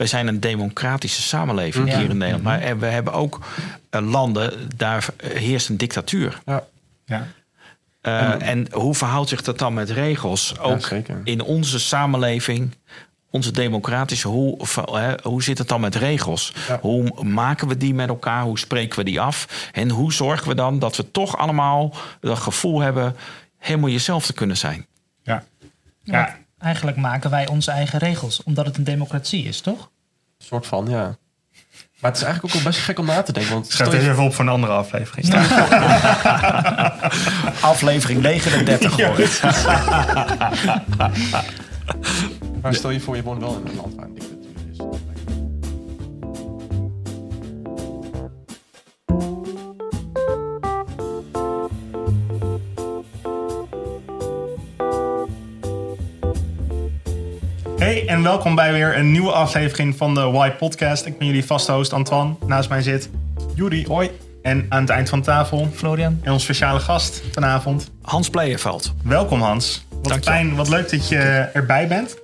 wij zijn een democratische samenleving Ja. hier in Nederland. Maar we hebben ook eh, landen, daar heerst een dictatuur. Ja. Ja. Eh, en hoe verhoudt zich dat dan met regels? Ook in onze samenleving, onze democratische, hoe, hè, hoe zit het dan met regels? Ja. Hoe maken we die met elkaar? Hoe spreken we die af? En hoe zorgen we dan dat we toch allemaal dat gevoel hebben helemaal jezelf te kunnen zijn? Ja. Ja. Eigenlijk maken wij onze eigen regels, omdat het een democratie is, toch? Een soort van, ja. Maar het is eigenlijk ook wel best gek om na te denken. Want Schrijf je, even op voor een andere aflevering. Aflevering 39 hoor. maar stel je voor, je woont wel in een land waar en welkom bij weer een nieuwe aflevering van de Why Podcast. Ik ben jullie vaste host Antoine. Naast mij zit Juri, hoi. En aan het eind van de tafel Florian? en ons speciale gast vanavond. Hans Pleyenveld. Welkom Hans. Wat Dank je. fijn, wat leuk dat je erbij bent.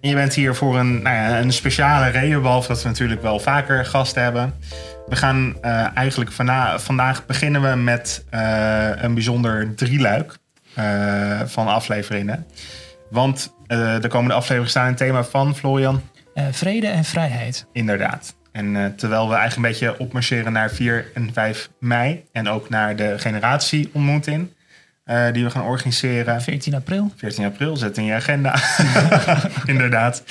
En je bent hier voor een, nou ja, een speciale reden, behalve dat we natuurlijk wel vaker gasten hebben. We gaan eh, eigenlijk vana- vandaag beginnen we met eh, een bijzonder drieluik eh, van afleveringen. Want eh, de komende aflevering staan een thema van Florian. Eh, vrede en vrijheid. Inderdaad. En eh, terwijl we eigenlijk een beetje opmarcheren naar 4 en 5 mei. En ook naar de generatieontmoeting eh, die we gaan organiseren. 14 april. 14 april, zet in je agenda. Inderdaad.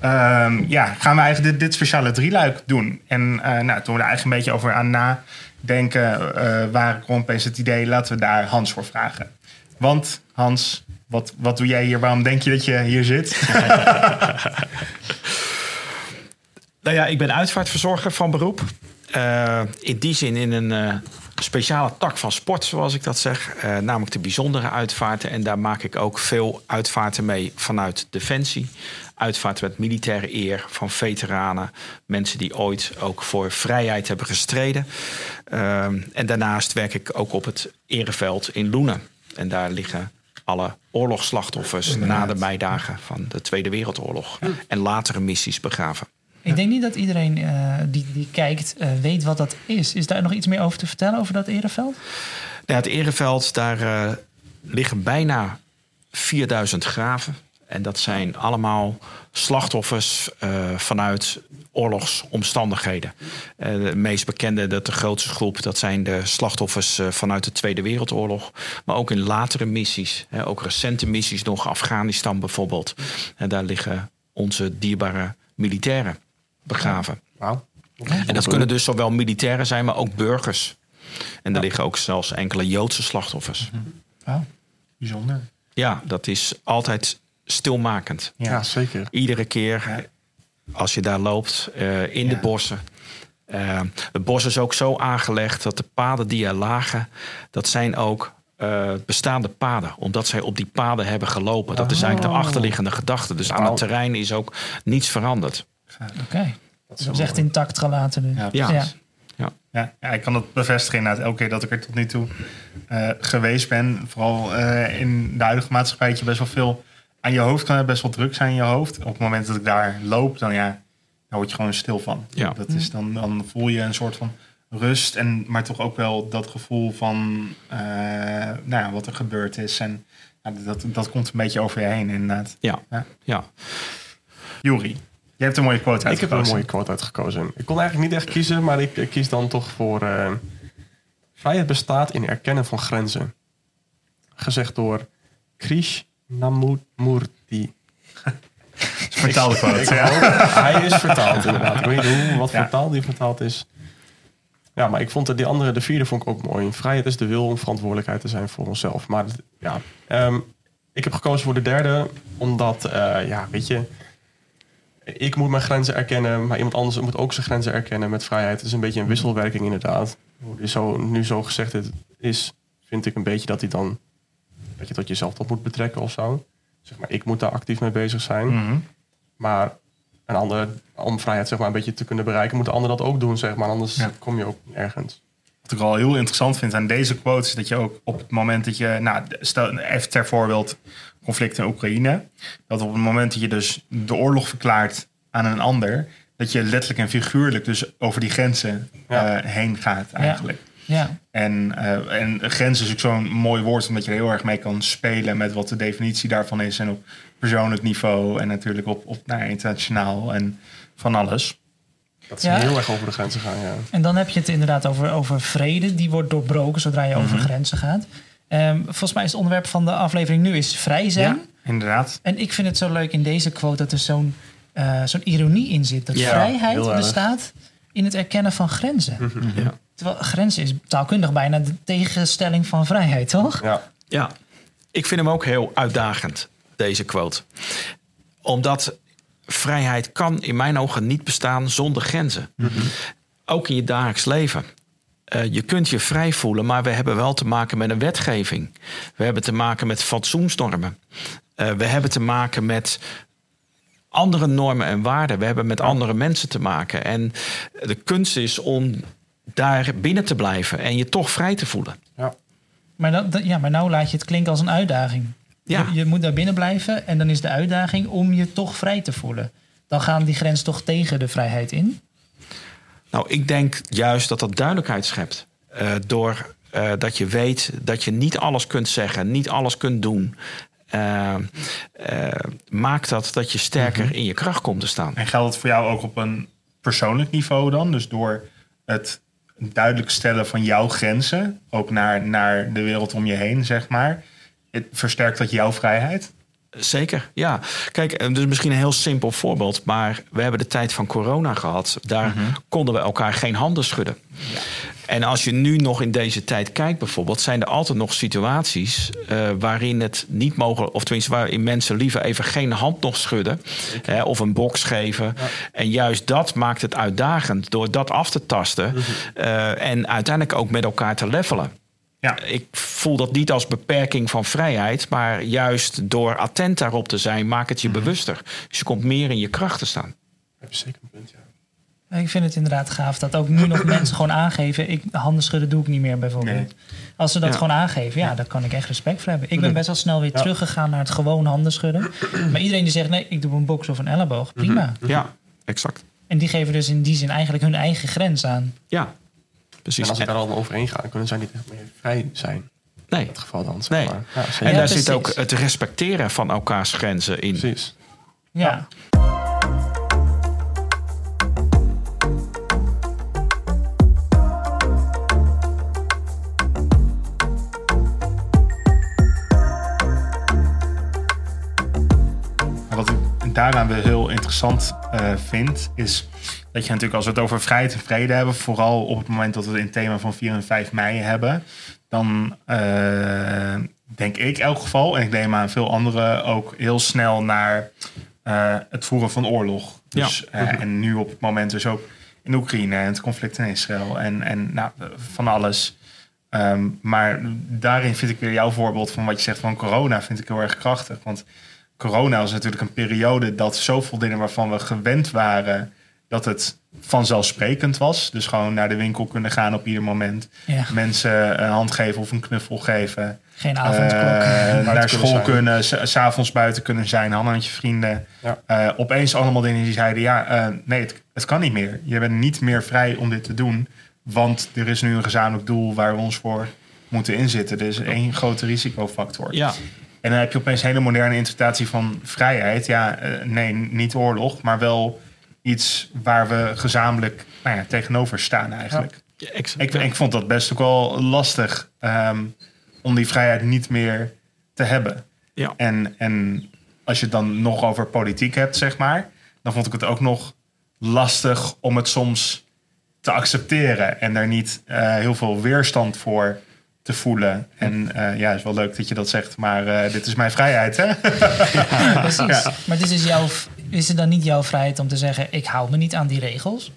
Ehm, ja, gaan we eigenlijk dit, dit speciale drieluik doen. En nou, toen we er eigenlijk een beetje over aan nadenken, waren ik rond opeens het idee, laten we daar Hans voor vragen. Want Hans, wat, wat doe jij hier? Waarom denk je dat je hier zit? Nou ja, ik ben uitvaartverzorger van beroep. Eh, in die zin in een eh, speciale tak van sport, zoals ik dat zeg. Eh, namelijk de bijzondere uitvaarten. En daar maak ik ook veel uitvaarten mee vanuit Defensie. Uitvaarten met militaire eer van veteranen. Mensen die ooit ook voor vrijheid hebben gestreden. En daarnaast werk ik ook op het ereveld in Loenen. En daar liggen alle oorlogsslachtoffers na de meidagen van de Tweede Wereldoorlog. En latere missies begraven. Ik denk niet dat iedereen eh, die, die kijkt eh, weet wat dat is. Is daar nog iets meer over te vertellen over dat ereveld? Ja, het Ereveld, daar eh, liggen bijna 4000 graven. En dat zijn allemaal slachtoffers eh, vanuit oorlogsomstandigheden. Eh, de meest bekende, dat de grootste groep, dat zijn de slachtoffers eh, vanuit de Tweede Wereldoorlog. Maar ook in latere missies, hè, ook recente missies, nog Afghanistan bijvoorbeeld. En daar liggen onze dierbare militairen begraven. Wauw. En dat kunnen dus zowel militairen zijn, maar ook burgers. En er liggen ook zelfs enkele Joodse slachtoffers. Wauw. Bijzonder. Ja, dat is altijd stilmakend. Ja. Zeker. Iedere keer als je daar loopt eh, in de bossen. Eh, het bos is ook zo aangelegd dat de paden die er lagen, dat zijn ook eh, bestaande paden. Omdat zij op die paden hebben gelopen. Dat is eigenlijk de achterliggende gedachte. Dus aan het terrein is ook niets veranderd. Oké. Dat is echt intact gelaten nu. Ja, Ja. Ja. Ja, ja, ik kan dat bevestigen inderdaad. Elke keer dat ik er tot nu toe eh, geweest ben, vooral eh, in de huidige maatschappij, dat je best wel veel aan je hoofd kan hebben, best wel druk zijn in je hoofd. Op het moment dat ik daar loop, dan ja, daar word je gewoon stil van. Ja. Dat is dan, dan voel je een soort van rust, en, maar toch ook wel dat gevoel van eh, nou ja, wat er gebeurd is. En ja, dat, dat komt een beetje over je heen inderdaad. Ja, Ja. ja. Juri, je hebt een mooie quote Ik heb uitgekozen. een mooie quote uitgekozen. Ik kon eigenlijk niet echt kiezen, maar ik, ik kies dan toch voor... eh, vrijheid bestaat in erkennen van grenzen. Gezegd door Krishnamurti. Vertaal de quote. Ik ja. hoop- hij is vertaald inderdaad. Ik weet niet hoe, wat Ja. voor taal die vertaald is. Ja, maar ik vond het, die andere, de vierde, vond ik ook mooi. Vrijheid is de wil om verantwoordelijkheid te zijn voor onszelf. Maar ja, ehm, ik heb gekozen voor de derde, omdat, eh, ja, weet je, ik moet mijn grenzen erkennen, maar iemand anders moet ook zijn grenzen erkennen met vrijheid. Het is een beetje een wisselwerking inderdaad. Hoe die zo, nu zo gezegd het is, vind ik een beetje dat hij dan, dat je tot jezelf dat moet betrekken of zo. Zeg maar, ik moet daar actief mee bezig zijn. Mhm. Maar een ander, om vrijheid zeg maar, een beetje te kunnen bereiken, moet de ander dat ook doen, zeg maar. Anders Ja. kom je ook nergens. Wat ik wel heel interessant vind aan deze quotes, is dat je ook op het moment dat je, nou, stel even ter voorbeeld, conflict in Oekraïne, dat op het moment dat je dus de oorlog verklaart aan een ander, dat je letterlijk en figuurlijk dus over die grenzen Ja. eh, heen gaat eigenlijk. Ja, En, eh, en grens is ook zo'n mooi woord, omdat je er heel erg mee kan spelen met wat de definitie daarvan is. En op persoonlijk niveau en natuurlijk op, op nou, ja, internationaal en van alles. Dat ze Ja. heel erg over de grenzen gaan, ja. en dan heb je het inderdaad over, over vrede. Die wordt doorbroken zodra je over grenzen gaat. Ehm, volgens mij is het onderwerp van de aflevering nu is vrij zijn. Ja, inderdaad. En ik vind het zo leuk in deze quote dat er zo'n eh, zo'n ironie in zit. Dat Ja, vrijheid bestaat in het erkennen van grenzen. Ja. Terwijl grenzen is taalkundig bijna de tegenstelling van vrijheid, toch? Ja, Ja, ik vind hem ook heel uitdagend, deze quote. Omdat vrijheid kan in mijn ogen niet bestaan zonder grenzen. Ook in je dagelijks leven. Eh, je kunt je vrij voelen, maar we hebben wel te maken met een wetgeving. We hebben te maken met fatsoensnormen. Eh, we hebben te maken met andere normen en waarden. We hebben met andere mensen te maken. En de kunst is om daar binnen te blijven en je toch vrij te voelen. ja. Maar, dat, dat- ja, maar nou laat je het klinken als een uitdaging. Ja. Je, je moet daar binnen blijven en dan is de uitdaging om je toch vrij te voelen. Dan gaan die grens toch tegen de vrijheid in. Nou, ik denk juist dat dat duidelijkheid schept. Eh, door eh, dat je weet dat je niet alles kunt zeggen, niet alles kunt doen. Eh, eh, maakt dat dat je sterker in je kracht komt te staan. En geldt het voor jou ook op een persoonlijk niveau dan? Dus door het duidelijk stellen van jouw grenzen, ook naar, naar de wereld om je heen, zeg maar. Het versterkt dat jouw vrijheid? Zeker, ja. Kijk, eh, dus misschien een heel simpel voorbeeld, maar we hebben de tijd van corona gehad. Daar konden we elkaar geen handen schudden. En als je nu nog in deze tijd kijkt, bijvoorbeeld, zijn er altijd nog situaties eh, waarin het niet mogelijk, of tenminste waarin mensen liever even geen hand nog schudden hè, of een box geven. En juist dat maakt het uitdagend door dat af te tasten eh, en uiteindelijk ook met elkaar te levelen. Ja, Ik voel dat niet als beperking van vrijheid, maar juist door attent daarop te zijn, maakt het je bewuster. Dus je komt meer in je kracht te staan. Heb je zeker een punt, ja. Ik vind het inderdaad gaaf dat ook nu nog mensen gewoon aangeven... Ik, handen schudden doe ik niet meer bijvoorbeeld. Nee. Als ze dat Ja. gewoon aangeven, ja, daar kan ik echt respect voor hebben. Ik ben best wel snel weer Ja. teruggegaan naar het gewoon handen schudden. Maar iedereen die zegt, nee, ik doe een box of een elleboog, prima. Ja, exact. En die geven dus in die zin eigenlijk hun eigen grens aan. Ja, precies. En als ik En- daar dan overheen ga, dan kunnen zij niet echt meer vrij zijn. nee. In dat geval dan, zeg Nee. maar. Ja. En Ja, daar zit ook het respecteren van elkaars grenzen in. Precies. Ja. Daaraan weer heel interessant eh, vind, is dat je natuurlijk als we het over vrijheid en vrede hebben, vooral op het moment dat we het in het thema van 4 en 5 mei hebben, dan eh, denk ik in elk geval, en ik neem aan veel anderen ook heel snel naar eh, het voeren van oorlog. Dus, eh, en nu op het moment dus ook in Oekraïne en het conflict in Israël en, en nou, van alles. Ehm, maar daarin vind ik weer jouw voorbeeld van wat je zegt van corona, vind ik heel erg krachtig. Want corona was natuurlijk een periode dat zoveel dingen waarvan we gewend waren, dat het vanzelfsprekend was. Dus gewoon naar de winkel kunnen gaan op ieder moment. Ja. Mensen een hand geven of een knuffel geven. Geen avondklok. Eh, naar school kunnen, s- s'avonds buiten kunnen zijn, handen met je vrienden. Ja. Eh, opeens allemaal dingen die zeiden, ja, eh, nee, het, het kan niet meer. Je bent niet meer vrij om dit te doen. Want er is nu een gezamenlijk doel waar we ons voor moeten inzetten. Er is één grote risicofactor. Ja, En dan heb je opeens een hele moderne interpretatie van vrijheid. Ja, eh, nee, niet oorlog, maar wel iets waar we gezamenlijk nou ja, tegenover staan eigenlijk. exact. Ik, ik vond dat best ook wel lastig ehm, om die vrijheid niet meer te hebben. Ja. En, en als je het dan nog over politiek hebt, zeg maar, dan vond ik het ook nog lastig om het soms te accepteren en daar niet eh, heel veel weerstand voor te voelen. En eh, ja, het is wel leuk dat je dat zegt, maar eh, dit is mijn vrijheid, hè? Ja, precies. Ja. Maar dit is, jouw, is het dan niet jouw vrijheid om te zeggen... ik hou me niet aan die regels?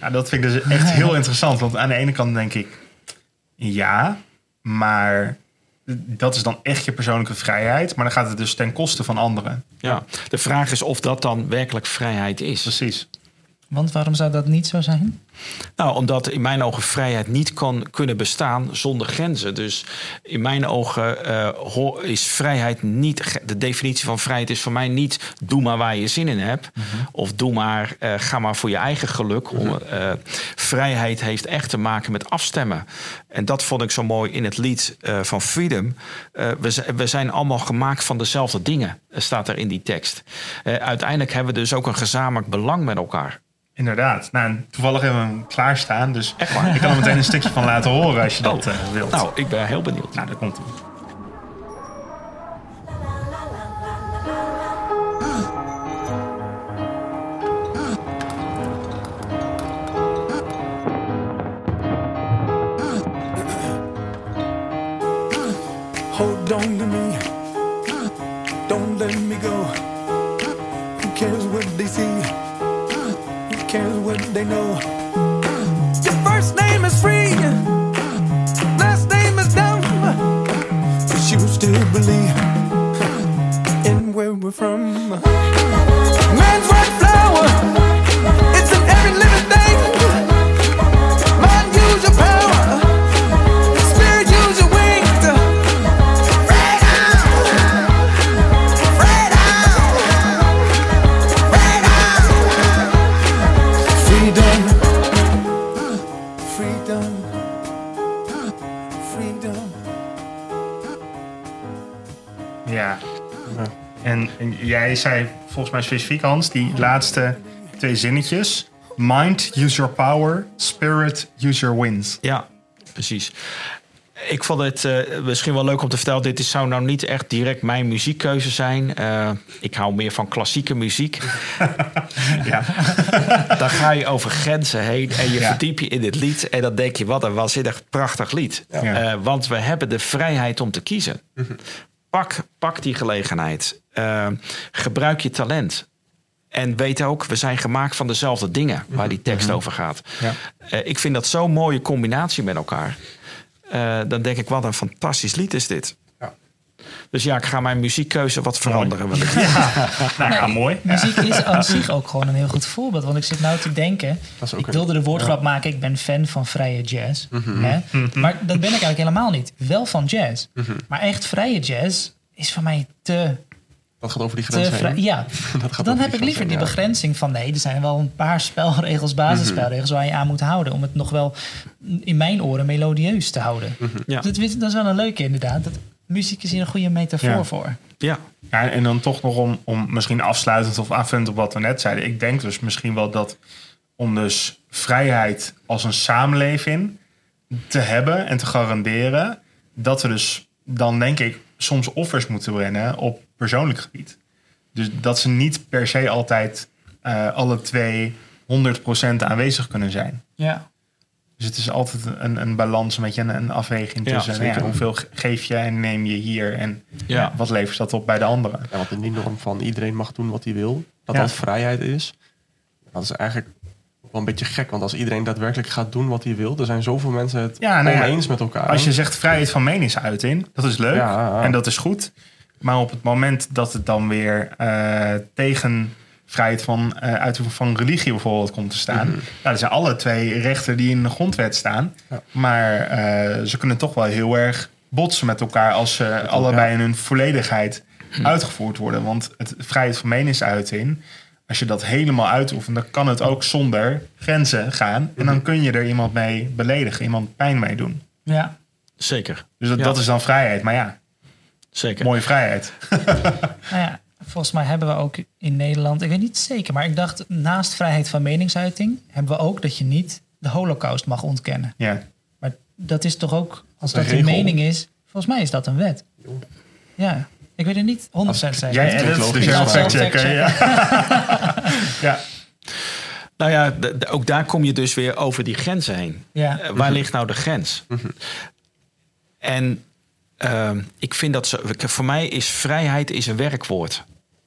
Ja, dat vind ik dus echt heel interessant. Want aan de ene kant denk ik, ja, maar dat is dan echt je persoonlijke vrijheid. Maar dan gaat het dus ten koste van anderen. Ja. De vraag is of dat dan werkelijk vrijheid is. Precies. Want waarom zou dat niet zo zijn? Nou, omdat in mijn ogen vrijheid niet kan kunnen bestaan zonder grenzen. Dus in mijn ogen eh, is vrijheid niet. De definitie van vrijheid is voor mij niet. doe maar waar je zin in hebt. Of doe maar. eh, ga maar voor je eigen geluk. Om, eh, vrijheid heeft echt te maken met afstemmen. En dat vond ik zo mooi in het lied van Freedom. We, we zijn allemaal gemaakt van dezelfde dingen. staat er in die tekst. Uiteindelijk hebben we dus ook een gezamenlijk belang met elkaar. Inderdaad. Nou, toevallig hebben we hem klaarstaan. Dus ik kan er meteen een stukje van laten horen als je dat eh, wilt. Nou, ik ben heel benieuwd. nou daar komt hij. Specifiek, Hans, die laatste twee zinnetjes. Mind, use your power. Spirit, use your wins. Ja, precies. Ik vond het eh, misschien wel leuk om te vertellen. Dit is, zou nou niet echt direct mijn muziekkeuze zijn. Eh, ik hou meer van klassieke muziek. Ja. Dan ga je over grenzen heen en je Ja. verdiep je in dit lied. En dan denk je, wat een waanzinnig prachtig lied. Ja. Eh, want we hebben de vrijheid om te kiezen. Pak, pak die gelegenheid. Eh, gebruik je talent. En weet ook, we zijn gemaakt van dezelfde dingen waar die tekst over gaat. Ja. Eh, ik vind dat zo'n mooie combinatie met elkaar. Eh, dan denk ik, wat een fantastisch lied is dit. Ja. Dus ja, ik ga mijn muziekkeuze wat veranderen. Want ik- Nou ja, mooi. Ja. Muziek is aan zich ook gewoon een heel goed voorbeeld. Want ik zit nou te denken. Ik wilde de woordgrap maken. Ik ben fan van vrije jazz. Hè? Maar dat ben ik eigenlijk helemaal niet. Wel van jazz. Maar echt vrije jazz is voor mij te, Dat gaat over die heen. Ja, Dat gaat dan heb ik liever die ja. begrenzing van nee, er zijn wel een paar spelregels, basisspelregels waar je aan moet houden. Om het nog wel in mijn oren melodieus te houden. Ja. Dat, is- dat is wel een leuke inderdaad. Dat, muziek is hier een goede metafoor Ja. voor. ja, Ja, en dan toch nog om, om misschien afsluitend of aanvullend op wat we net zeiden. Ik denk dus misschien wel dat om dus vrijheid als een samenleving te hebben en te garanderen, dat we dus dan denk ik soms offers moeten brengen op persoonlijk gebied. Dus dat ze niet per se altijd eh, alle twee 100% aanwezig kunnen zijn. Ja. Dus het is altijd een, een balans, een beetje een, een afweging tussen nou ja, hoeveel ge- geef je en neem je hier en Ja. wat levert dat op bij de anderen. Ja, want in die norm van iedereen mag doen wat hij wil, dat Ja. dat vrijheid is, dat is eigenlijk wel een beetje gek. Want als iedereen daadwerkelijk gaat doen wat hij wil, er zijn zoveel mensen het Ja, nou ja, oneens met elkaar. Als je zegt vrijheid van meningsuiting, dat is leuk Ja, ja. en dat is goed. Maar op het moment dat het dan weer eh, tegen vrijheid van eh uitoefening van religie bijvoorbeeld komt te staan. Mhm. Nou, dat zijn alle twee rechten die in de grondwet staan. Ja. Maar eh, ze kunnen toch wel heel erg botsen met elkaar als ze allebei in hun volledigheid Hm. uitgevoerd worden. Want het vrijheid van meningsuiting, als je dat helemaal uitoefent, dan kan het ook zonder grenzen gaan. En Mhm. dan kun je er iemand mee beledigen, iemand pijn mee doen. Ja. zeker. Dus dat, Ja. dat is dan vrijheid. Maar ja, zeker. mooie vrijheid. Nou ja, volgens mij hebben we ook in Nederland, ik weet niet zeker, maar ik dacht naast vrijheid van meningsuiting hebben we ook dat je niet de holocaust mag ontkennen. Ja. Maar dat is toch ook, als Dat dat is regel. mening is, volgens mij is dat een wet. Ja, ik weet het niet 100% zeker. Jij dus logisch, jij maar- mag factchecken. Ja. ja. Nou ja, de- de- ook daar kom je dus weer over die grenzen heen. Ja. Eh, waar ligt nou de grens? En ehm, ik vind dat zo, voor mij is vrijheid is een werkwoord.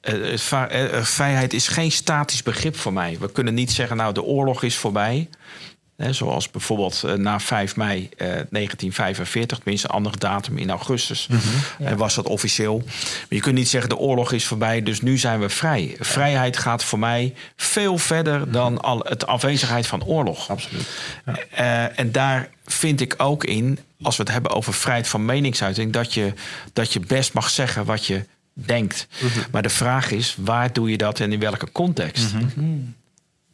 Eh, eh, eh, vrijheid is geen statisch begrip voor mij. We kunnen niet zeggen, nou, de oorlog is voorbij. Zoals bijvoorbeeld na 5 mei eh, 1945, tenminste een andere datum in augustus, eh, was dat officieel. Maar je kunt niet zeggen de oorlog is voorbij, dus nu zijn we vrij. Vrijheid gaat voor mij veel verder dan al het afwezigheid van oorlog. Absoluut. Eh, en daar vind ik ook in, als we het hebben over vrijheid van meningsuiting, dat je, dat je best mag zeggen wat je denkt. Maar de vraag is, waar doe je dat en in welke context?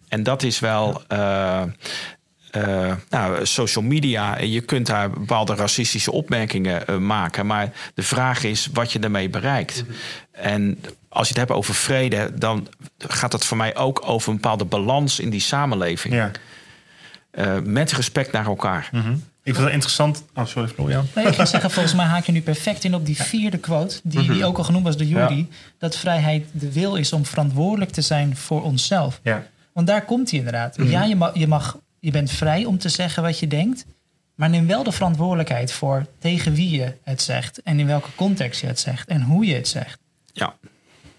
En dat is wel. eh, eh, nou, social media, je kunt daar bepaalde racistische opmerkingen eh, maken. Maar de vraag is wat je daarmee bereikt. En als je het hebt over vrede, dan gaat het voor mij ook over een bepaalde balans in die samenleving. Ja. Eh, met respect naar elkaar. Ik vind het interessant. Oh, sorry, Florian. Nee, ik ga zeggen, volgens mij haak je nu perfect in op die vierde quote, die, die ook al genoemd was door Jury, dat vrijheid de wil is om verantwoordelijk te zijn voor onszelf. Ja. Want daar komt hij inderdaad. Ja, je, mag, je, mag, je bent vrij om te zeggen wat je denkt, maar neem wel de verantwoordelijkheid voor tegen wie je het zegt en in welke context je het zegt en hoe je het zegt. Ja.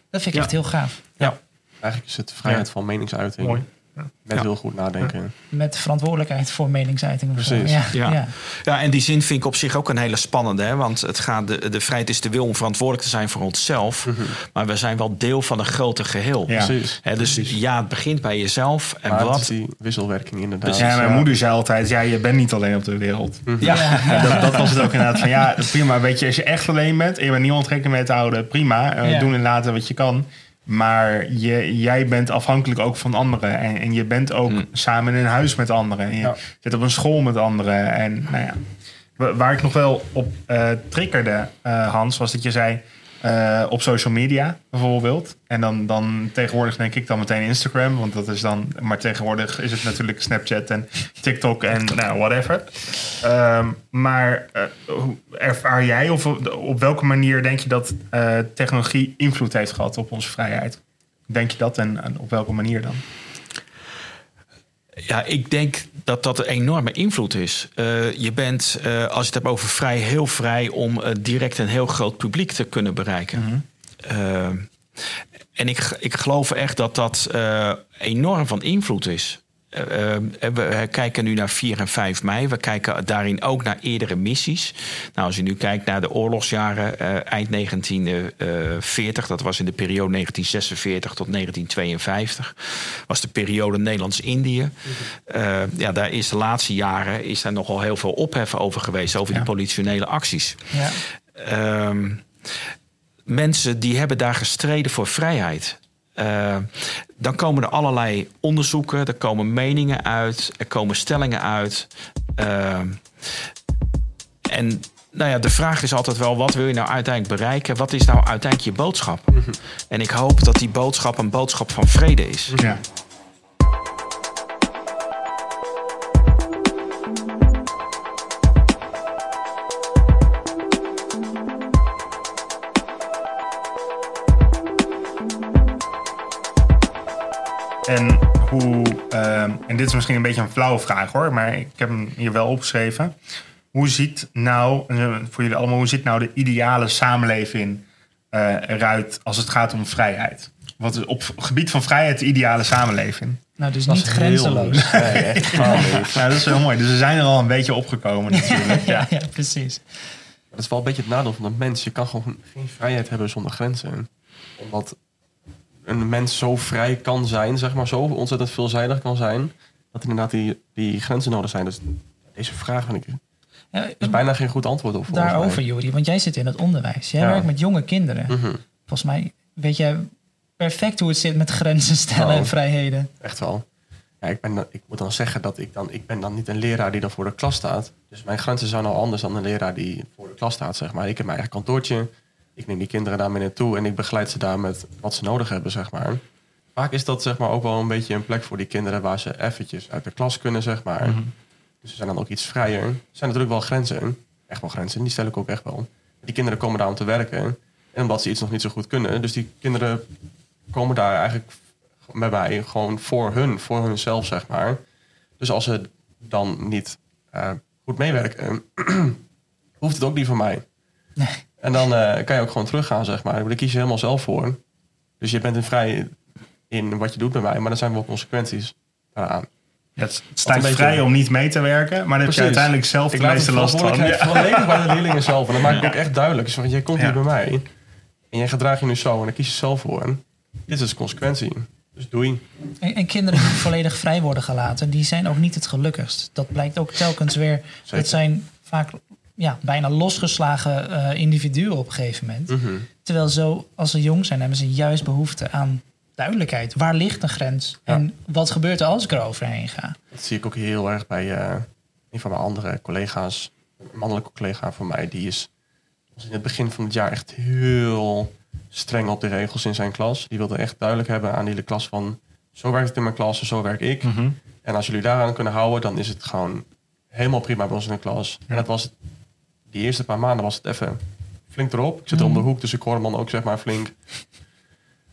Dat vind ik Ja. echt heel gaaf. Ja. Eigenlijk is het vrijheid Ja. van meningsuiting. Mooi. Met Ja. heel goed nadenken. Met verantwoordelijkheid voor meningsuiting. Of zo. Precies. Ja, Ja. ja. ja, en die zin vind ik op zich ook een hele spannende. Hè? Want het gaat, de, de vrijheid is de wil om verantwoordelijk te zijn voor onszelf. Maar we zijn wel deel van een groter geheel. Ja. Precies. Hè, dus ja, het begint bij jezelf. En Maar het is wat. die wisselwerking inderdaad. Precies. Ja, mijn moeder zei altijd, ja, je bent niet alleen op de wereld. Ja, Ja, dat, dat was het ook inderdaad van, ja, prima. Weet je, als je echt alleen bent en je bent niemand rekening mee te houden, prima. eh, Ja. Doen en laten wat je kan. Maar je, jij bent afhankelijk ook van anderen. En, en je bent ook samen in een huis met anderen. En je Ja. zit op een school met anderen. En nou ja, wa- waar ik nog wel op eh triggerde, eh, Hans, was dat je zei... eh, op social media bijvoorbeeld. En dan, dan tegenwoordig denk ik dan meteen Instagram. Want dat is dan. Maar tegenwoordig is het natuurlijk Snapchat en TikTok en nou, whatever. Ehm, maar hoe ervaar jij of op welke manier denk je dat eh, technologie invloed heeft gehad op onze vrijheid? Denk je dat en op welke manier dan? Ja, ik denk dat dat een enorme invloed is. Eh, je bent, eh, als je het hebt over vrij, heel vrij om eh, direct een heel groot publiek te kunnen bereiken. Eh, en ik, ik geloof echt dat dat enorm van invloed is. Eh, eh, we kijken nu naar 4 en 5 mei. We kijken daarin ook naar eerdere missies. Nou, als je nu kijkt naar de oorlogsjaren, eh, eind 1940, dat was in de periode 1946 tot 1952, was de periode Nederlands-Indië. Eh, ja, daar is de laatste jaren is daar nogal heel veel ophef over geweest, over Ja. die politionele acties. Ja. Ehm, mensen die hebben daar gestreden voor vrijheid. Eh, dan komen er allerlei onderzoeken, er komen meningen uit, er komen stellingen uit. Ehm, en nou ja, de vraag is altijd wel: wat wil je nou uiteindelijk bereiken? Wat is nou uiteindelijk je boodschap? En ik hoop dat die boodschap een boodschap van vrede is. Ja. Hoe, ehm, en dit is misschien een beetje een flauwe vraag hoor, maar ik heb hem hier wel opgeschreven. Hoe ziet nou, eh, voor jullie allemaal, hoe ziet nou de ideale samenleving eh, eruit als het gaat om vrijheid? Wat is op het gebied van vrijheid de ideale samenleving? Nou, dus Dat niet grenzeloos. Nee. Nou, dat is heel mooi. Dus we zijn er al een beetje opgekomen natuurlijk. ja, Ja. ja, precies. Dat is wel een beetje het nadeel van de mens. Je kan gewoon geen vrijheid hebben zonder grenzen. Omdat een mens zo vrij kan zijn, zeg maar, zo ontzettend veelzijdig kan zijn, dat inderdaad die, die grenzen nodig zijn. Dus deze vraag vind ik, er Ja, is bijna geen goed antwoord op. Daarover. Juri, want jij zit in het onderwijs. Jij Ja. werkt met jonge kinderen. Mhm, Volgens mij weet jij perfect hoe het zit met grenzen stellen en vrijheden. echt wel. Ja, ik, ben, ik moet dan zeggen dat ik dan, ik ben dan niet een leraar die dan voor de klas staat. Dus mijn grenzen zijn al anders dan een leraar die voor de klas staat, zeg maar. Ik heb mijn eigen kantoortje. Ik neem die kinderen daarmee naartoe en ik begeleid ze daar met wat ze nodig hebben, zeg maar. Vaak is dat zeg maar ook wel een beetje een plek voor die kinderen waar ze eventjes uit de klas kunnen, zeg maar. Dus ze zijn dan ook iets vrijer. Er zijn natuurlijk wel grenzen. Echt wel grenzen, die stel ik ook echt wel. Die kinderen komen daar om te werken. En omdat ze iets nog niet zo goed kunnen. Dus die kinderen komen daar eigenlijk bij mij gewoon voor hun, voor hunzelf, zeg maar. Dus als ze dan niet eh, goed meewerken, hoeft het ook niet van mij. Nee. En dan eh, kan je ook gewoon teruggaan, zeg maar. Daar kies je helemaal zelf voor. Dus je bent in vrij in wat je doet bij mij, maar er zijn wel consequenties daaraan. Ja, het staat vrij om niet mee te werken, maar dan heb je uiteindelijk zelf de Ik meeste last van. verantwoordelijkheid Ja. volledig bij de leerlingen zelf. En dat maak ik ook echt duidelijk. Dus, want jij komt Ja. hier bij mij en jij gedraagt je nu zo en dan kies je zelf voor. En dit is de consequentie. Dus doei. En, en kinderen die volledig vrij worden gelaten, die zijn ook niet het gelukkigst. Dat blijkt ook telkens weer. Zeker. Het zijn vaak ja, bijna losgeslagen eh, individuen op een gegeven moment. Mhm. Terwijl zo, als ze jong zijn, hebben ze juist behoefte aan duidelijkheid. Waar ligt een grens? Ja. En wat gebeurt er als ik er overheen ga? Dat zie ik ook heel erg bij eh, een van mijn andere collega's. Een mannelijke collega van mij. Die is in het begin van het jaar echt heel streng op de regels in zijn klas. Die wilde echt duidelijk hebben aan die hele klas van... zo werkt het in mijn klas en zo werk ik. Mhm. En als jullie daaraan kunnen houden, dan is het gewoon helemaal prima bij ons in de klas. En dat was het, die eerste paar maanden was het even flink erop. Ik zit er om de hoek, dus ik hoor hem dan ook zeg maar flink.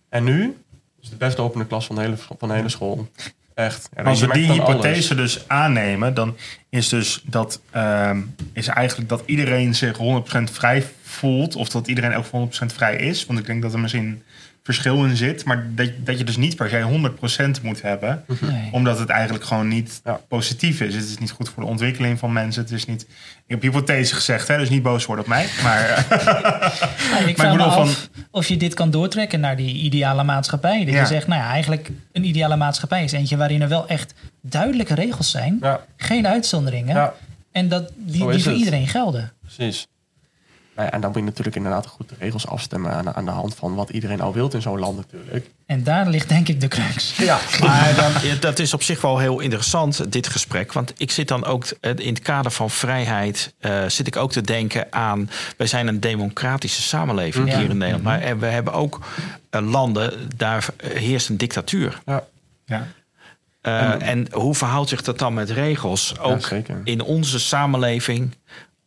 En nu is het de best lopende klas van de hele, van de hele school. Echt. Ja, Als we die alles. hypothese dus aannemen, dan is dus dat ehm, is eigenlijk dat iedereen zich 100% vrij voelt, of dat iedereen ook 100% vrij is. Want ik denk dat er misschien verschil in zit, maar dat, dat je dus niet per se 100% moet hebben, Nee. omdat het eigenlijk gewoon niet Ja. positief is. Het is niet goed voor de ontwikkeling van mensen. Het is niet. Ik heb hypothese gezegd, hè, dus niet boos worden op mij. Maar eh, ik Maar ik vraag me bedoel af of je dit kan doortrekken naar die ideale maatschappij. Dat Ja. je zegt, nou ja, eigenlijk een ideale maatschappij is eentje waarin er wel echt duidelijke regels zijn. Ja, Geen uitzonderingen. ja, En dat die, die voor het. iedereen gelden. precies. Nou ja, en dan moet je natuurlijk inderdaad goed de regels afstemmen aan, aan de hand van wat iedereen al wilt in zo'n land natuurlijk. En daar ligt denk ik de crux. Ja, maar dan, ja, dat is op zich wel heel interessant, dit gesprek. Want ik zit dan ook eh, in het kader van vrijheid... eh, zit ik ook te denken aan... wij zijn een democratische samenleving Ja. hier in Nederland. Maar eh, we hebben ook eh, landen, daar heerst een dictatuur. Ja, ja. Eh, en hoe verhoudt zich dat dan met regels? Ook in onze samenleving,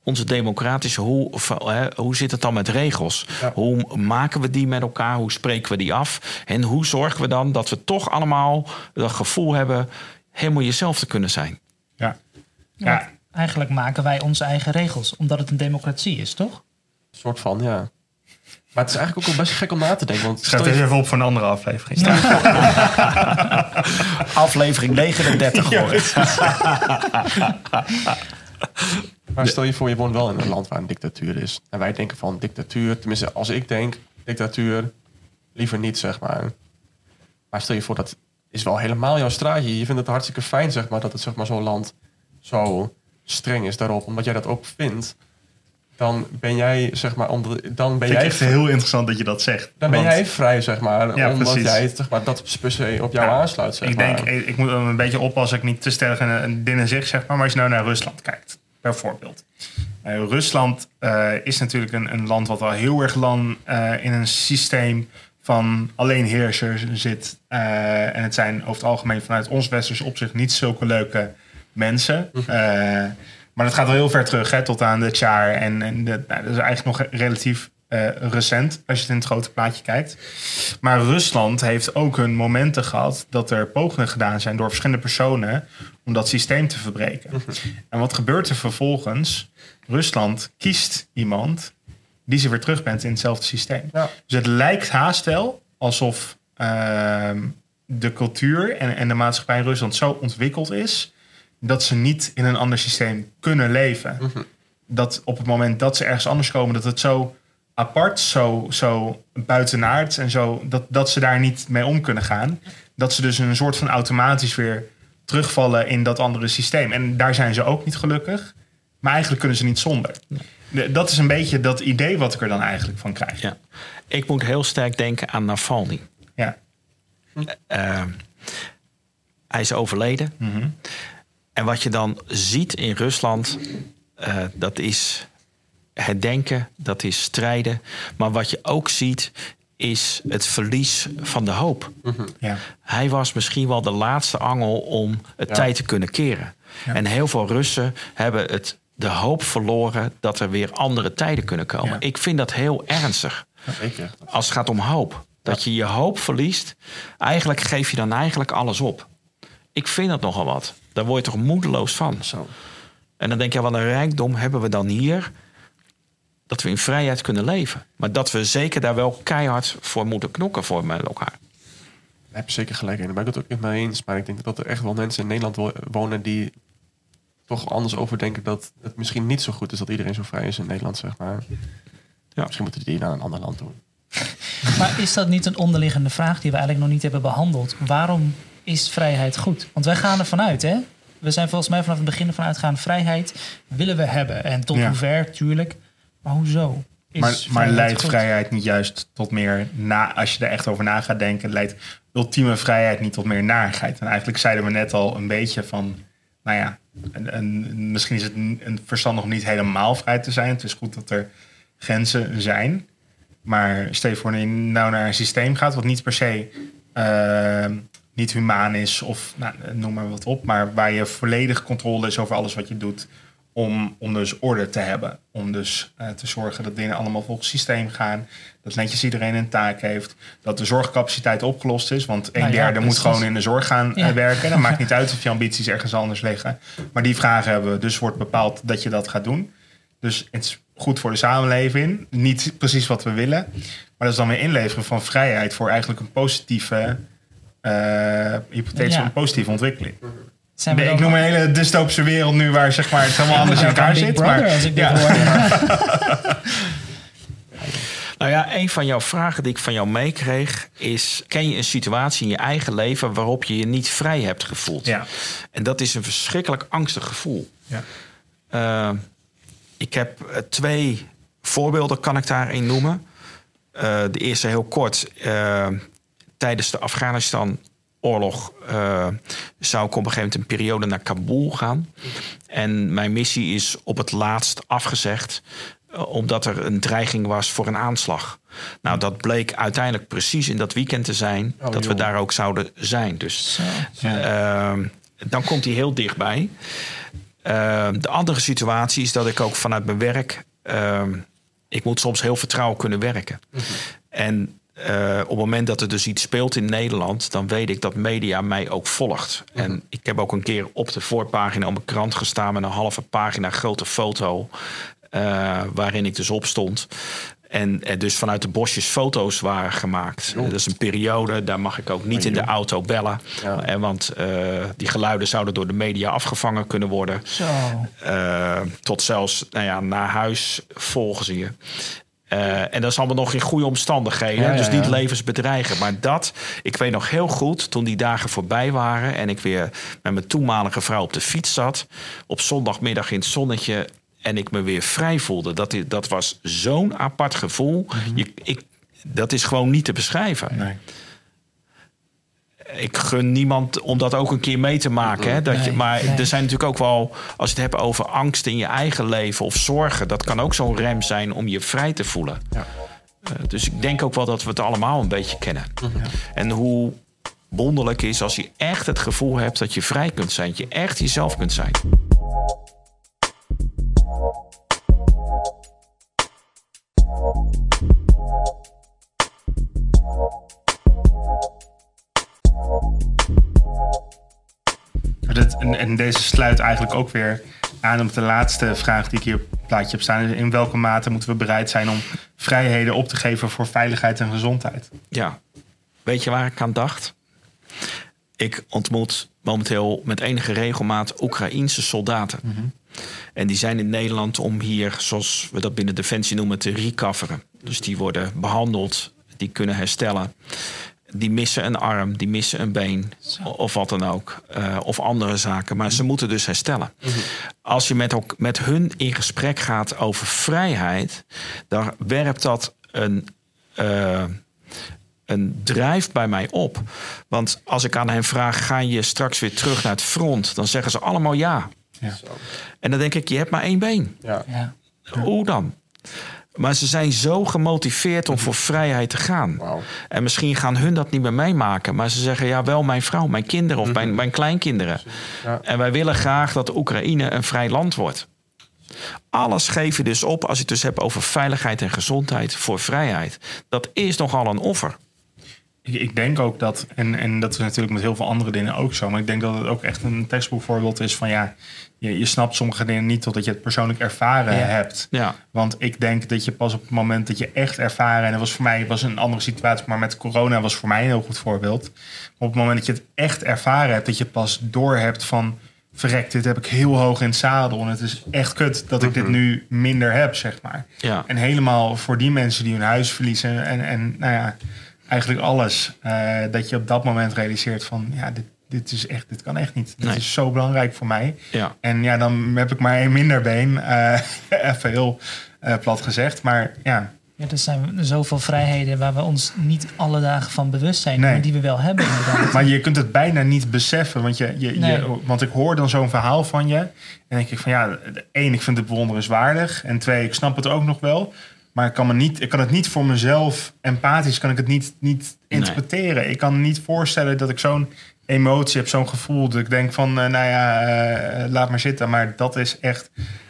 onze democratische, hoe, hè, hoe zit het dan met regels? Ja. Hoe maken we die met elkaar? Hoe spreken we die af? En hoe zorgen we dan dat we toch allemaal dat gevoel hebben helemaal jezelf te kunnen zijn? ja. Ja. eigenlijk maken wij onze eigen regels, omdat het een democratie is, toch? een soort van, ja. Maar het is eigenlijk ook wel best gek om na te denken. Want Schrijf stel het je, even op voor een andere aflevering. Aflevering 39 hoor. maar stel je voor, je woont wel in een land waar een dictatuur is. En wij denken van dictatuur, tenminste als ik denk dictatuur, liever niet zeg maar. Maar stel je voor, dat is wel helemaal jouw straatje. Je vindt het hartstikke fijn zeg maar, dat het zeg maar, zo'n land zo streng is daarop. Omdat jij dat ook vindt. Dan ben jij, zeg maar, onder, dan ben Vind jij echt heel interessant dat je dat zegt. Dan ben jij vrij, zeg maar. Ja, omdat precies. jij zeg maar, dat per se op jou Ja, aansluit, zeg ik maar. denk, ik, ik moet een beetje oppassen ik niet te stellig en- en dingen zeg, zeg maar. Maar als je nou naar Rusland kijkt, bijvoorbeeld. Eh, Rusland eh, is natuurlijk een, een land wat al heel erg lang eh, in een systeem van alleen heersers zit. En het zijn over het algemeen vanuit ons westers opzicht niet zulke leuke mensen. Eh, maar dat gaat wel heel ver terug, hè, tot aan de Tsar. En, en de, nou, dat is eigenlijk nog relatief eh, recent, als je het in het grote plaatje kijkt. Maar Rusland heeft ook hun momenten gehad dat er pogingen gedaan zijn door verschillende personen om dat systeem te verbreken. En wat gebeurt er vervolgens? Rusland kiest iemand die ze weer terug bent in hetzelfde systeem. Ja. Dus het lijkt haast wel alsof ehm, de cultuur en, en de maatschappij in Rusland zo ontwikkeld is dat ze niet in een ander systeem kunnen leven. Dat op het moment dat ze ergens anders komen, dat het zo apart, zo, zo buitenaard en zo, dat, dat ze daar niet mee om kunnen gaan. Dat ze dus een soort van automatisch weer terugvallen in dat andere systeem. En daar zijn ze ook niet gelukkig. Maar eigenlijk kunnen ze niet zonder. De- Dat is een beetje dat idee wat ik er dan eigenlijk van krijg. Ja. Ik moet heel sterk denken aan Navalny. Ja. Eh, hij is overleden. Mhm. En wat je dan ziet in Rusland, eh, dat is herdenken, dat is strijden. Maar wat je ook ziet, is het verlies van de hoop. Ja. Hij was misschien wel de laatste angel om het Ja. tijd te kunnen keren. Ja. En heel veel Russen hebben het, de hoop verloren dat er weer andere tijden kunnen komen. Ja. Ik vind dat heel ernstig Zeker. als het gaat om hoop. Dat je je hoop verliest. Eigenlijk geef je dan eigenlijk alles op. Ik vind dat nogal wat. Daar word je toch moedeloos van. Zo. En dan denk je, wat een rijkdom hebben we dan hier. Dat we in vrijheid kunnen leven. Maar dat we zeker daar wel keihard voor moeten knokken voor met elkaar. heb je zeker gelijk in. Daar ben ik het ook met mij eens. Maar ik denk dat er echt wel mensen in Nederland wo- wonen die toch anders over denken dat het misschien niet zo goed is dat iedereen zo vrij is in Nederland, zeg maar. Ja. Misschien moeten die naar een ander land doen. Maar is dat niet een onderliggende vraag die we eigenlijk nog niet hebben behandeld? Waarom is vrijheid goed? Want wij gaan ervan uit, hè? We zijn volgens mij vanaf het begin ervan uitgaan... vrijheid willen we hebben. En tot Ja. hoever, tuurlijk. Maar hoezo? Is Maar, leidt goed? vrijheid niet juist tot meer, na, als je er echt over na gaat denken, leidt ultieme vrijheid niet tot meer narigheid? En eigenlijk zeiden we net al een beetje van, nou ja, een, een- misschien is het een een verstand nog niet helemaal vrij te zijn. Het is goed dat er grenzen zijn. Maar stel je voor dat je nou naar een systeem gaat wat niet per se eh, niet humaan is of nou, noem maar wat op, maar waar je volledig controle is over alles wat je doet om, om dus orde te hebben. Om dus eh, te zorgen dat dingen allemaal volgens systeem gaan. Dat netjes iedereen een taak heeft. Dat de zorgcapaciteit opgelost is. Want een Nou ja, derde moet gewoon in de zorg gaan Ja. eh, werken. Dan maakt niet uit of je ambities ergens anders liggen. Maar die vragen hebben we. Dus wordt bepaald dat je dat gaat doen. Dus het is goed voor de samenleving. Niet precies wat we willen. Maar dat is dan weer inleveren van vrijheid voor eigenlijk een positieve... hypothetisch Ja. een positieve ontwikkeling. Zijn we Nee, dan- ik noem een hele dystopische wereld nu waar zeg maar, het helemaal anders in elkaar zit. Brother, Maar, als ik dit ja. hoor. Nou ja, een van jouw vragen die ik van jou meekreeg is... ken je een situatie in je eigen leven waarop je je niet vrij hebt gevoeld? Ja. En dat is een verschrikkelijk angstig gevoel. Ja. Eh, ik heb eh, twee voorbeelden, kan ik daarin noemen. Eh, de eerste heel kort. Tijdens de Afghanistan-oorlog eh, zou ik op een gegeven moment een periode naar Kabul gaan. En mijn missie is op het laatst afgezegd eh, omdat er een dreiging was voor een aanslag. Nou, dat bleek uiteindelijk precies in dat weekend te zijn Oh, dat we daar ook zouden zijn. Dus Zo. Ehm, dan komt hij heel dichtbij. Ehm, de andere situatie is dat ik ook vanuit mijn werk. ehm, ik moet soms heel vertrouwen kunnen werken. En eh, op het moment dat er dus iets speelt in Nederland, dan weet ik dat media mij ook volgt. En ik heb ook een keer op de voorpagina op mijn krant gestaan met een halve pagina grote foto. eh, waarin ik dus op stond. En er dus vanuit de bosjes foto's waren gemaakt. Dat is een periode, daar mag ik ook niet in de auto bellen. Ja. Eh, want eh, die geluiden zouden door de media afgevangen kunnen worden. Zo. Eh, tot zelfs nou ja, naar huis volgen ze je. Eh, en dat is allemaal nog in goede omstandigheden. Ja, ja, dus niet levensbedreigend. Maar dat, ik weet nog heel goed, toen die dagen voorbij waren... en ik weer met mijn toenmalige vrouw op de fiets zat... op zondagmiddag in het zonnetje... en ik me weer vrij voelde. Dat, dat was zo'n apart gevoel. je, ik, dat is gewoon niet te beschrijven. Nee. Ik gun niemand om dat ook een keer mee te maken. Hè? Dat je, maar er zijn natuurlijk ook wel, als je het hebt over angst in je eigen leven of zorgen, dat kan ook zo'n rem zijn om je vrij te voelen. Ja. Eh, dus ik denk ook wel dat we het allemaal een beetje kennen. En hoe wonderlijk is als je echt het gevoel hebt dat je vrij kunt zijn, dat je echt jezelf kunt zijn. En, en deze sluit eigenlijk ook weer aan op de laatste vraag die ik hier op het plaatje heb staan. In welke mate moeten we bereid zijn om vrijheden op te geven voor veiligheid en gezondheid? Ja, weet je waar ik aan dacht? Ik ontmoet momenteel met enige regelmaat Oekraïense soldaten. En die zijn in Nederland om hier, zoals we dat binnen Defensie noemen, te recoveren. Dus die worden behandeld, die kunnen herstellen. Die missen een arm, die missen een been of wat dan ook. eh, of andere zaken. Maar ze moeten dus herstellen. Als je met, ook, met hun in gesprek gaat over vrijheid, dan werpt dat een. eh, een drijf bij mij op. Want als ik aan hen vraag: ga je straks weer terug naar het front? Dan zeggen ze allemaal ja. Ja. En dan denk ik: je hebt maar één been. Ja. Ja. Hoe dan? Maar ze zijn zo gemotiveerd om voor vrijheid te gaan. En misschien gaan hun dat niet meer meemaken. Maar ze zeggen, ja, wel mijn vrouw, mijn kinderen of mijn, mijn kleinkinderen. Ja. En wij willen graag dat Oekraïne een vrij land wordt. Alles geef je dus op als je het dus hebt over veiligheid en gezondheid voor vrijheid. Dat is nogal een offer. ik, ik denk ook dat, en, en dat is natuurlijk met heel veel andere dingen ook zo, maar ik denk dat het ook echt een textboekvoorbeeld is van ja, je, je snapt sommige dingen niet totdat je het persoonlijk ervaren Ja. hebt. Ja, Want ik denk dat je pas op het moment dat je echt ervaren, en dat was voor mij was een andere situatie, maar met corona was voor mij een heel goed voorbeeld. Op het moment dat je het echt ervaren hebt, dat je pas door hebt van verrek, dit heb ik heel hoog in het zadel. En het is echt kut dat ik dit nu minder heb, zeg maar. ja. En helemaal voor die mensen die hun huis verliezen en, en nou ja, eigenlijk alles. eh, dat je op dat moment realiseert van ja, dit, dit is echt, dit kan echt niet. Dit Nee. is zo belangrijk voor mij. ja. En ja, dan heb ik maar één minder been. eh, even heel eh, plat gezegd. Maar ja, Ja, er zijn zoveel vrijheden waar we ons niet alle dagen van bewust zijn, Nee. maar die we wel hebben inderdaad. maar je kunt het bijna niet beseffen. Want, je, je, Nee. je, want ik hoor dan zo'n verhaal van je. En denk ik van ja, één, ik vind het bewonderenswaardig. En twee, ik snap het ook nog wel. Maar ik kan, me niet, ik kan het niet voor mezelf, empathisch, kan ik het niet, niet Nee. interpreteren. Ik kan me niet voorstellen dat ik zo'n emotie heb, zo'n gevoel. Dat ik denk van, eh, nou ja, eh, laat maar zitten. Maar dat is echt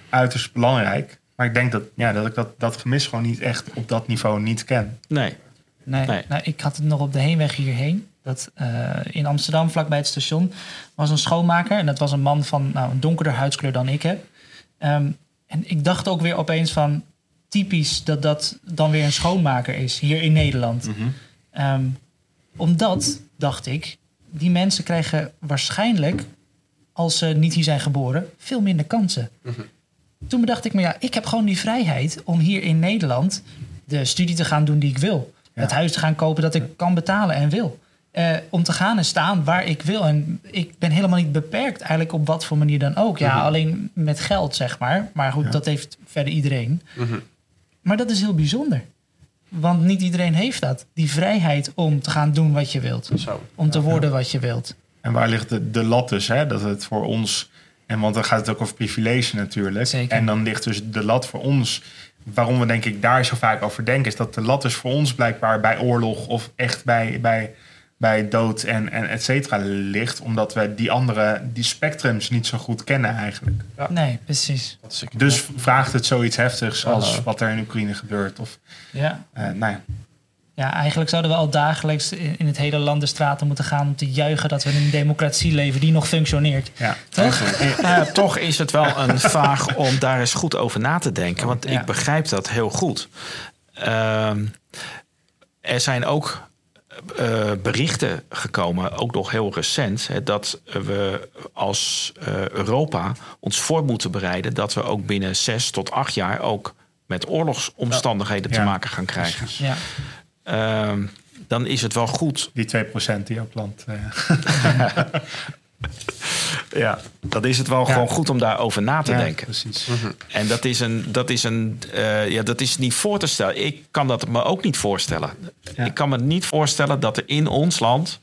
uiterst belangrijk. Maar ik denk dat, ja, dat ik dat, dat gemis gewoon niet echt op dat niveau niet ken. Nee. Nee, Nee. Nou, ik had het nog op de heenweg hierheen. Dat, eh, in Amsterdam, vlakbij het station, was een schoonmaker. En dat was een man van nou, een donkerder huidskleur dan ik heb. Ehm, en ik dacht ook weer opeens van... typisch dat dat dan weer een schoonmaker is hier in Nederland. Ehm, omdat, dacht ik, die mensen krijgen waarschijnlijk... als ze niet hier zijn geboren, veel minder kansen. Toen bedacht ik me, ja, ik heb gewoon die vrijheid... om hier in Nederland de studie te gaan doen die ik wil. Ja. Het huis te gaan kopen dat ik kan betalen en wil. Eh, om te gaan en staan waar ik wil. En ik ben helemaal niet beperkt eigenlijk op wat voor manier dan ook. Ja, alleen met geld, zeg maar. Maar goed, Ja. dat heeft verder iedereen. Maar dat is heel bijzonder. Want niet iedereen heeft dat. Die vrijheid om te gaan doen wat je wilt. Zo. Om te worden wat je wilt. En waar ligt de, de lat dus? Hè? Dat het voor ons. En want dan gaat het ook over privilege natuurlijk. Zeker. En dan ligt dus de lat voor ons. Waarom we denk ik daar zo vaak over denken, is dat de lat dus voor ons blijkbaar bij oorlog of echt bij, bij, bij dood en, en et cetera ligt. Omdat we die andere, die spectrums niet zo goed kennen eigenlijk. Nee, precies. Dus vraagt het zoiets heftigs als wat er in Oekraïne gebeurt. Of, Ja. eh, nou ja. ja, eigenlijk zouden we al dagelijks in het hele land de straten moeten gaan... om te juichen dat we in een democratie leven die nog functioneert. ja. Toch? Nou ja, toch is het wel een vraag om daar eens goed over na te denken. Want Ja. ik begrijp dat heel goed. Ehm, er zijn ook eh, berichten gekomen, ook nog heel recent, hè, dat we als eh, Europa ons voor moeten bereiden dat we ook binnen zes tot acht jaar ook met oorlogsomstandigheden te maken gaan krijgen. Ja. Ehm, dan is het wel goed Die 2% die op land. Ja, dan is het wel Ja. gewoon goed om daarover na te ja, denken. Precies. En dat is, een, dat, is een, eh, ja, dat is niet voor te stellen. Ik kan dat me ook niet voorstellen. Ja. Ik kan me niet voorstellen dat er in ons land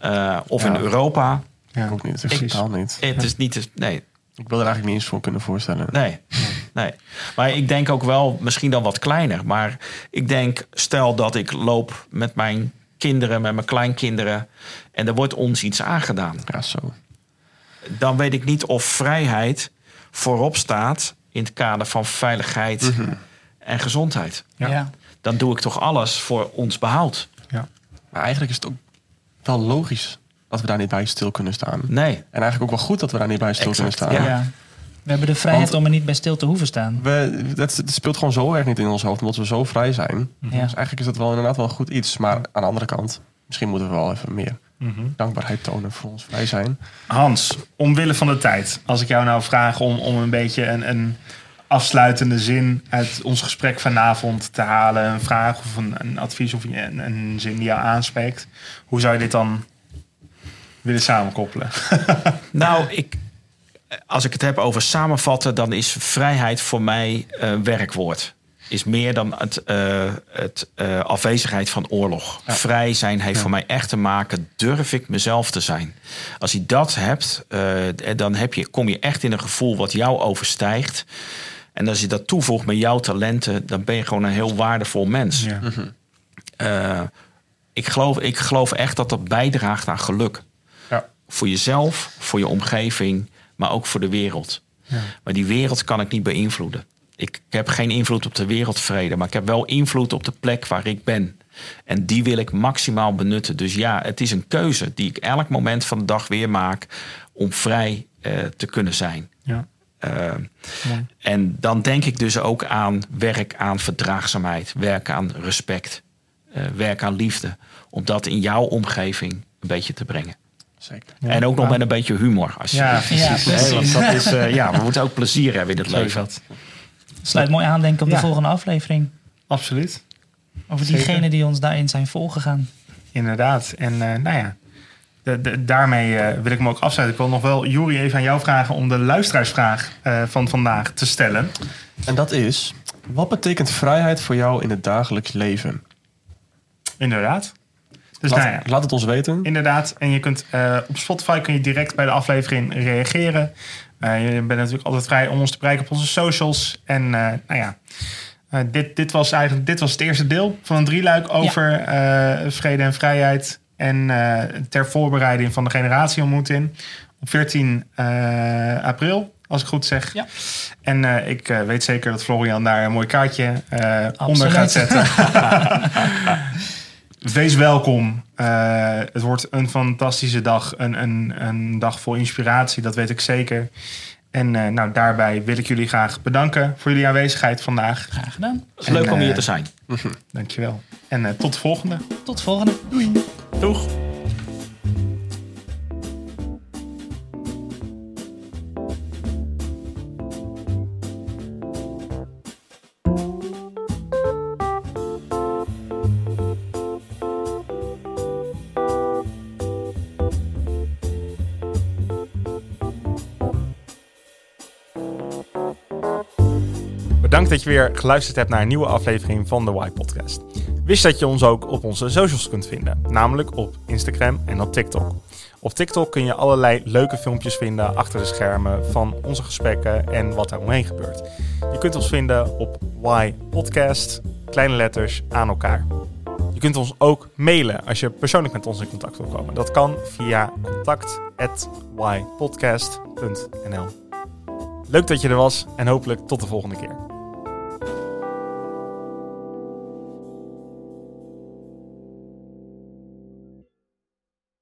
eh, of Ja. in Europa. Ja, ook niet. Totaal niet. Het is niet. Nee, Ik wil er eigenlijk niet eens voor kunnen voorstellen. nee, nee. Maar ik denk ook wel, misschien dan wat kleiner. Maar ik denk, stel dat ik loop met mijn kinderen, met mijn kleinkinderen. en er wordt ons iets aangedaan. Ja, zo. dan weet ik niet of vrijheid voorop staat in het kader van veiligheid en gezondheid. Ja. Ja. Dan doe ik toch alles voor ons behoud. Ja. Maar eigenlijk is het ook wel logisch dat we daar niet bij stil kunnen staan. Nee. En eigenlijk ook wel goed dat we daar niet bij stil Exact, kunnen staan. Ja. We hebben de vrijheid Want- om er niet bij stil te hoeven staan. We, dat, het speelt gewoon zo erg niet in ons hoofd, omdat we zo vrij zijn. Ja. Dus eigenlijk is dat wel inderdaad wel een goed iets. Maar aan de andere kant, misschien moeten we wel even meer Mhm. dankbaarheid tonen voor ons vrij zijn. Hans, omwille van de tijd, als ik jou nou vraag om, om een beetje een, een afsluitende zin uit ons gesprek vanavond te halen, een vraag of een, een advies of een, een zin die jou aanspreekt, hoe zou je dit dan willen samenkoppelen? Nou, ik, als ik het heb over samenvatten, dan is vrijheid voor mij een werkwoord. Is meer dan het, eh, het eh, afwezigheid van oorlog. Vrij zijn heeft voor mij echt te maken, durf ik mezelf te zijn. Als je dat hebt, eh, dan heb je, kom je echt in een gevoel wat jou overstijgt. En als je dat toevoegt met jouw talenten, dan ben je gewoon een heel waardevol mens. Ja. Eh, ik, geloof, ik geloof echt dat dat bijdraagt aan geluk. Ja. Voor jezelf, voor je omgeving, maar ook voor de wereld. Maar die wereld kan ik niet beïnvloeden. Ik heb geen invloed op de wereldvrede, maar ik heb wel invloed op de plek waar ik ben. En die wil ik maximaal benutten. Dus ja, het is een keuze die ik elk moment van de dag weer maak om vrij eh, te kunnen zijn. Ja. Eh, en dan denk ik dus ook aan werk aan verdraagzaamheid, werk aan respect, eh, werk aan liefde. Om dat in jouw omgeving een beetje te brengen. Zeker. Ja. en ook nog met een beetje humor. Als je, Ja, Ja, precies. Hè, want dat is, eh, ja, we moeten ook plezier hebben in het leven. dat. Sluit mooi aan, denk ik, op Ja. de volgende aflevering. Absoluut. Over Zeker. diegenen die ons daarin zijn volgegaan. Inderdaad. En eh, nou ja, de, de- daarmee eh, wil ik me ook afsluiten. Ik wil nog wel, Juri, even aan jou vragen om de luisteraarsvraag eh, van vandaag te stellen. En dat is, wat betekent vrijheid voor jou in het dagelijks leven? Inderdaad. Dus laat, nou ja, laat het ons weten. inderdaad. En je kunt eh, op Spotify kun je direct bij de aflevering reageren. Eh, je bent natuurlijk altijd vrij om ons te bereiken op onze socials. En eh, nou ja, eh, dit, dit was eigenlijk dit was het eerste deel van een drieluik over eh, vrede en vrijheid. En eh, ter voorbereiding van de generatieontmoeting op 14 eh, april, als ik goed zeg. Ja. En eh, ik weet zeker dat Florian daar een mooi kaartje eh, onder gaat zetten. Wees welkom. Eh, het wordt een fantastische dag. Een, een, een dag vol inspiratie, dat weet ik zeker. En eh, nou, daarbij wil ik jullie graag bedanken voor jullie aanwezigheid vandaag. Graag gedaan. Het is leuk En, om hier eh, te zijn. Dankjewel. En eh, tot de volgende. Tot de volgende. Doei. Doeg! Dat je weer geluisterd hebt naar een nieuwe aflevering van de Y Podcast. Wist dat je ons ook op onze socials kunt vinden, namelijk op Instagram en op TikTok. Op TikTok kun je allerlei leuke filmpjes vinden achter de schermen van onze gesprekken en wat daar omheen gebeurt. Je kunt ons vinden op Y Podcast, kleine letters aan elkaar. Je kunt ons ook mailen als je persoonlijk met ons in contact wil komen. Dat kan via contact@ypodcast.nl. Leuk dat je er was en hopelijk tot de volgende keer.